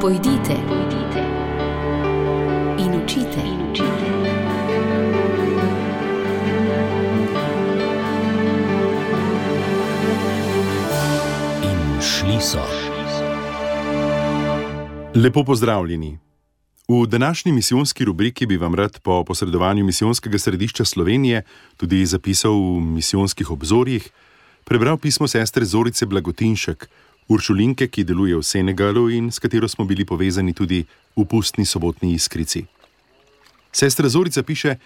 Pojdite, pojdite in učite. In učite. In šli so. Lepo pozdravljeni. V današnji misijonski rubriki bi vam rad po posredovanju misijonskega središča Slovenije, tudi zapisal v misijonskih obzorjih, prebral pismo sestre Zorice Blagotinšek, Uršulinke, ki deluje v Senegalu in s katero smo bili povezani tudi v pustni sobotni iskrici. Sestra Zorica piše: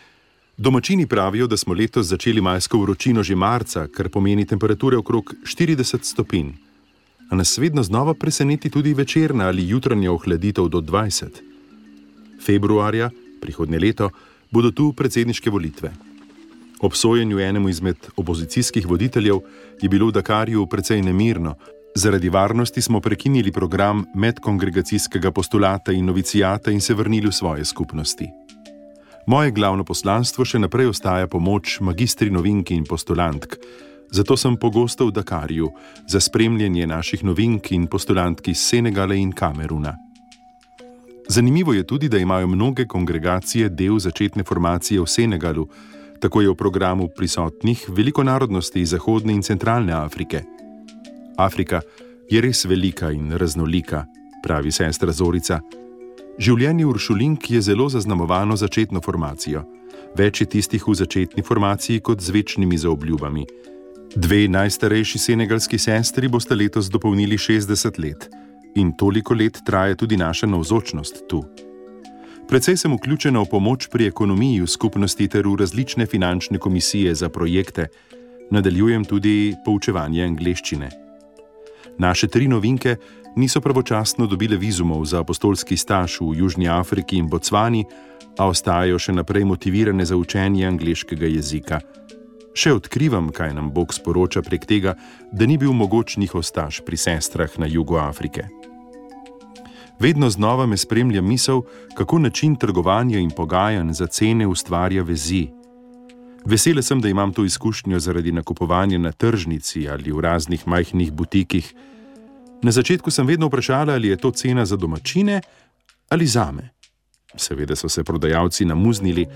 Domačini pravijo, da smo letos začeli majsko vročino že marca, kar pomeni temperature okrog 40 stopinj. A nas vedno znova preseneti tudi večerna ali jutranja ohladitev do 20. Februarja, prihodnje leto, bodo tu predsedniške volitve. Ob sojenju enemu izmed opozicijskih voditeljev je bilo v Dakarju precej nemirno. Zaradi varnosti smo prekinili program medkongregacijskega postulata in novicijata in se vrnili v svoje skupnosti. Moje glavno poslanstvo še naprej ostaja pomoč magistri novinki in postulantk, zato sem pogosto v Dakarju za spremljanje naših novink in postulantk iz Senegala in Kameruna. Zanimivo je tudi, da imajo mnoge kongregacije del začetne formacije v Senegalu, tako je v programu prisotnih veliko narodnosti iz Zahodne in Centralne Afrike. Afrika je res velika in raznolika, pravi sestra Zorica. Življenje Uršulink je zelo zaznamovano začetno formacijo. Več je tistih v začetni formaciji kot z večnimi zaobljubami. Dve najstarejši senegalski sestri boste letos dopolnili 60 let in toliko let traja tudi naša navzočnost tu. Predvsej sem vključena v pomoč pri ekonomiji v skupnosti ter v različne finančne komisije za projekte, nadaljujem tudi poučevanje angleščine. Naše tri novinke niso pravočasno dobile vizumov za apostolski staž v Južni Afriki in Bocvani, a ostajajo še naprej motivirane za učenje angliškega jezika. Še odkrivam, kaj nam Bog sporoča prek tega, da ni bil mogoč njihov staž pri sestrah na jugu Afrike. Vedno znova me spremlja misel, kako način trgovanja in pogajanj za cene ustvarja vezi. Vesela sem, da imam to izkušnjo zaradi nakupovanja na tržnici ali v raznih majhnih butikih. Na začetku sem vedno vprašala, ali je to cena za domačine ali za me. Seveda so se prodajalci namuznili,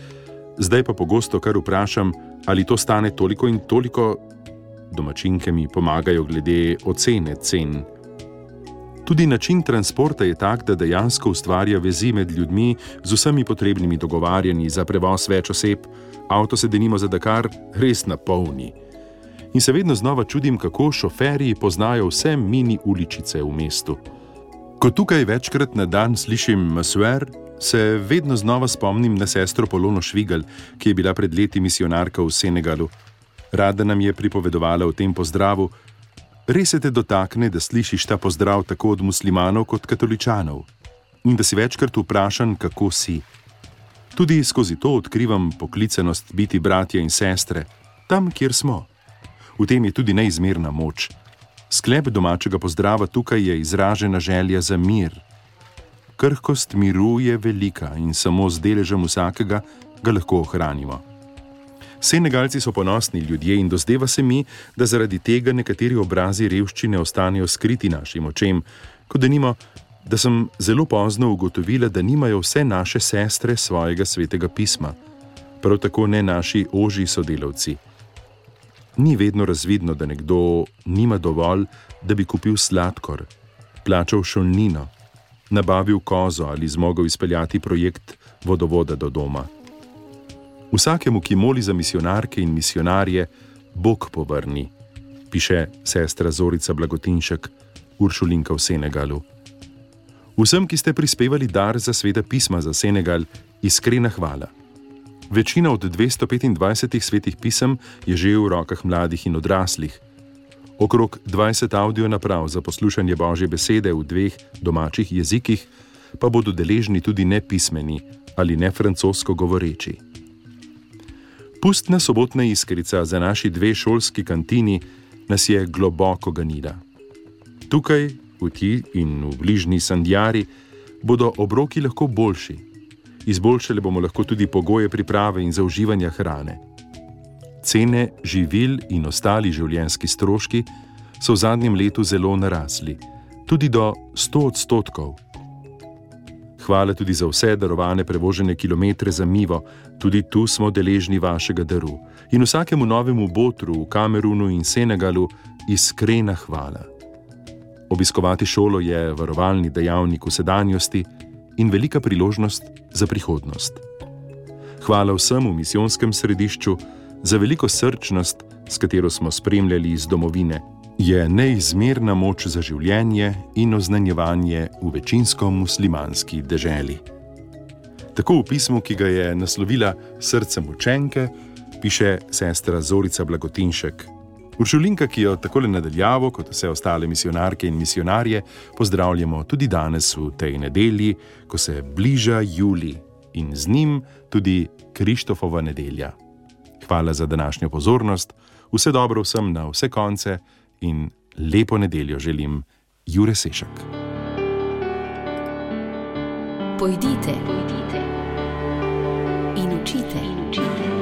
zdaj pa pogosto kar vprašam, ali to stane toliko in toliko. Domačinke mi pomagajo glede ocene cen. Tudi način transporta je tak, da dejansko ustvarja vezi med ljudmi z vsemi potrebnimi dogovarjanji za prevoz več oseb, avto se denimo za Dakar res napolni. In se vedno znova čudim, kako šoferji poznajo vse mini uličice v mestu. Ko tukaj večkrat na dan slišim Masuer, se vedno znova spomnim na sestro Polono Švigal, ki je bila pred leti misionarka v Senegalu. Rada nam je pripovedovala o tem pozdravu. Res se te dotakne, da slišiš ta pozdrav tako od muslimanov kot katoličanov in da si večkrat vprašan, kako si. Tudi skozi to odkrivam poklicenost biti bratje in sestre, tam, kjer smo. V tem je tudi neizmerna moč. Sklep domačega pozdrava tukaj je izražena želja za mir. Krhkost miru je velika in samo z deležem vsakega ga lahko ohranimo. Senegalci so ponosni ljudje in dozdeva se mi, da zaradi tega nekateri obrazi revščine ostanejo skriti našim očem, kot da nimo, da sem zelo pozno ugotovila, da nimajo vse naše sestre svojega svetega pisma, prav tako ne naši oži sodelavci. Ni vedno razvidno, da nekdo nima dovolj, da bi kupil sladkor, plačal šolnino, nabavil kozo ali zmogel izpeljati projekt vodovoda do doma. Vsakemu, ki moli za misionarke in misionarje, Bog povrni, piše sestra Zorica Blagotinšek, Uršulinka v Senegalu. Vsem, ki ste prispevali dar za sveta pisma za Senegal, iskrena hvala. Večina od 225 svetih pisem je že v rokah mladih in odraslih. Okrog 20 audio naprav za poslušanje Božje besede v dveh domačih jezikih pa bodo deležni tudi nepismeni ali ne francosko govoreči. Pustna sobotna iskrica za naši dve šolski kantini nas je globoko ganila. Tukaj, v ti in v bližnji Sandjari, bodo obroki lahko boljši. Izboljšali bomo lahko tudi pogoje priprave in zauživanja hrane. Cene živil in ostali življenjski stroški so v zadnjem letu zelo narasli, tudi do 100 odstotkov. Hvala tudi za vse darovane prevožene kilometre za Mivo, tudi tu smo deležni vašega daru. In vsakemu novemu botru v Kamerunu in Senegalu iskrena hvala. Obiskovati šolo je varovalni dejavnik v sedanjosti in velika priložnost za prihodnost. Hvala vsem v misijonskem središču za veliko srčnost, s katero smo spremljali iz domovine je neizmerna moč za življenje in oznanjevanje v večinsko muslimanski deželi. Tako v pismu, ki ga je naslovila Srcem učenke, piše sestra Zorica Blagotinšek. Uršulinka, ki jo tako nadaljavo, kot vse ostale misionarke in misionarje, pozdravljamo tudi danes v tej nedelji, ko se bliža Juli in z njim tudi Krištofova nedelja. Hvala za današnjo pozornost, vse dobro vsem na vse konce in lepo nedeljo želim, Jure Sešek. Pojdite, pojdite in učite, in učite.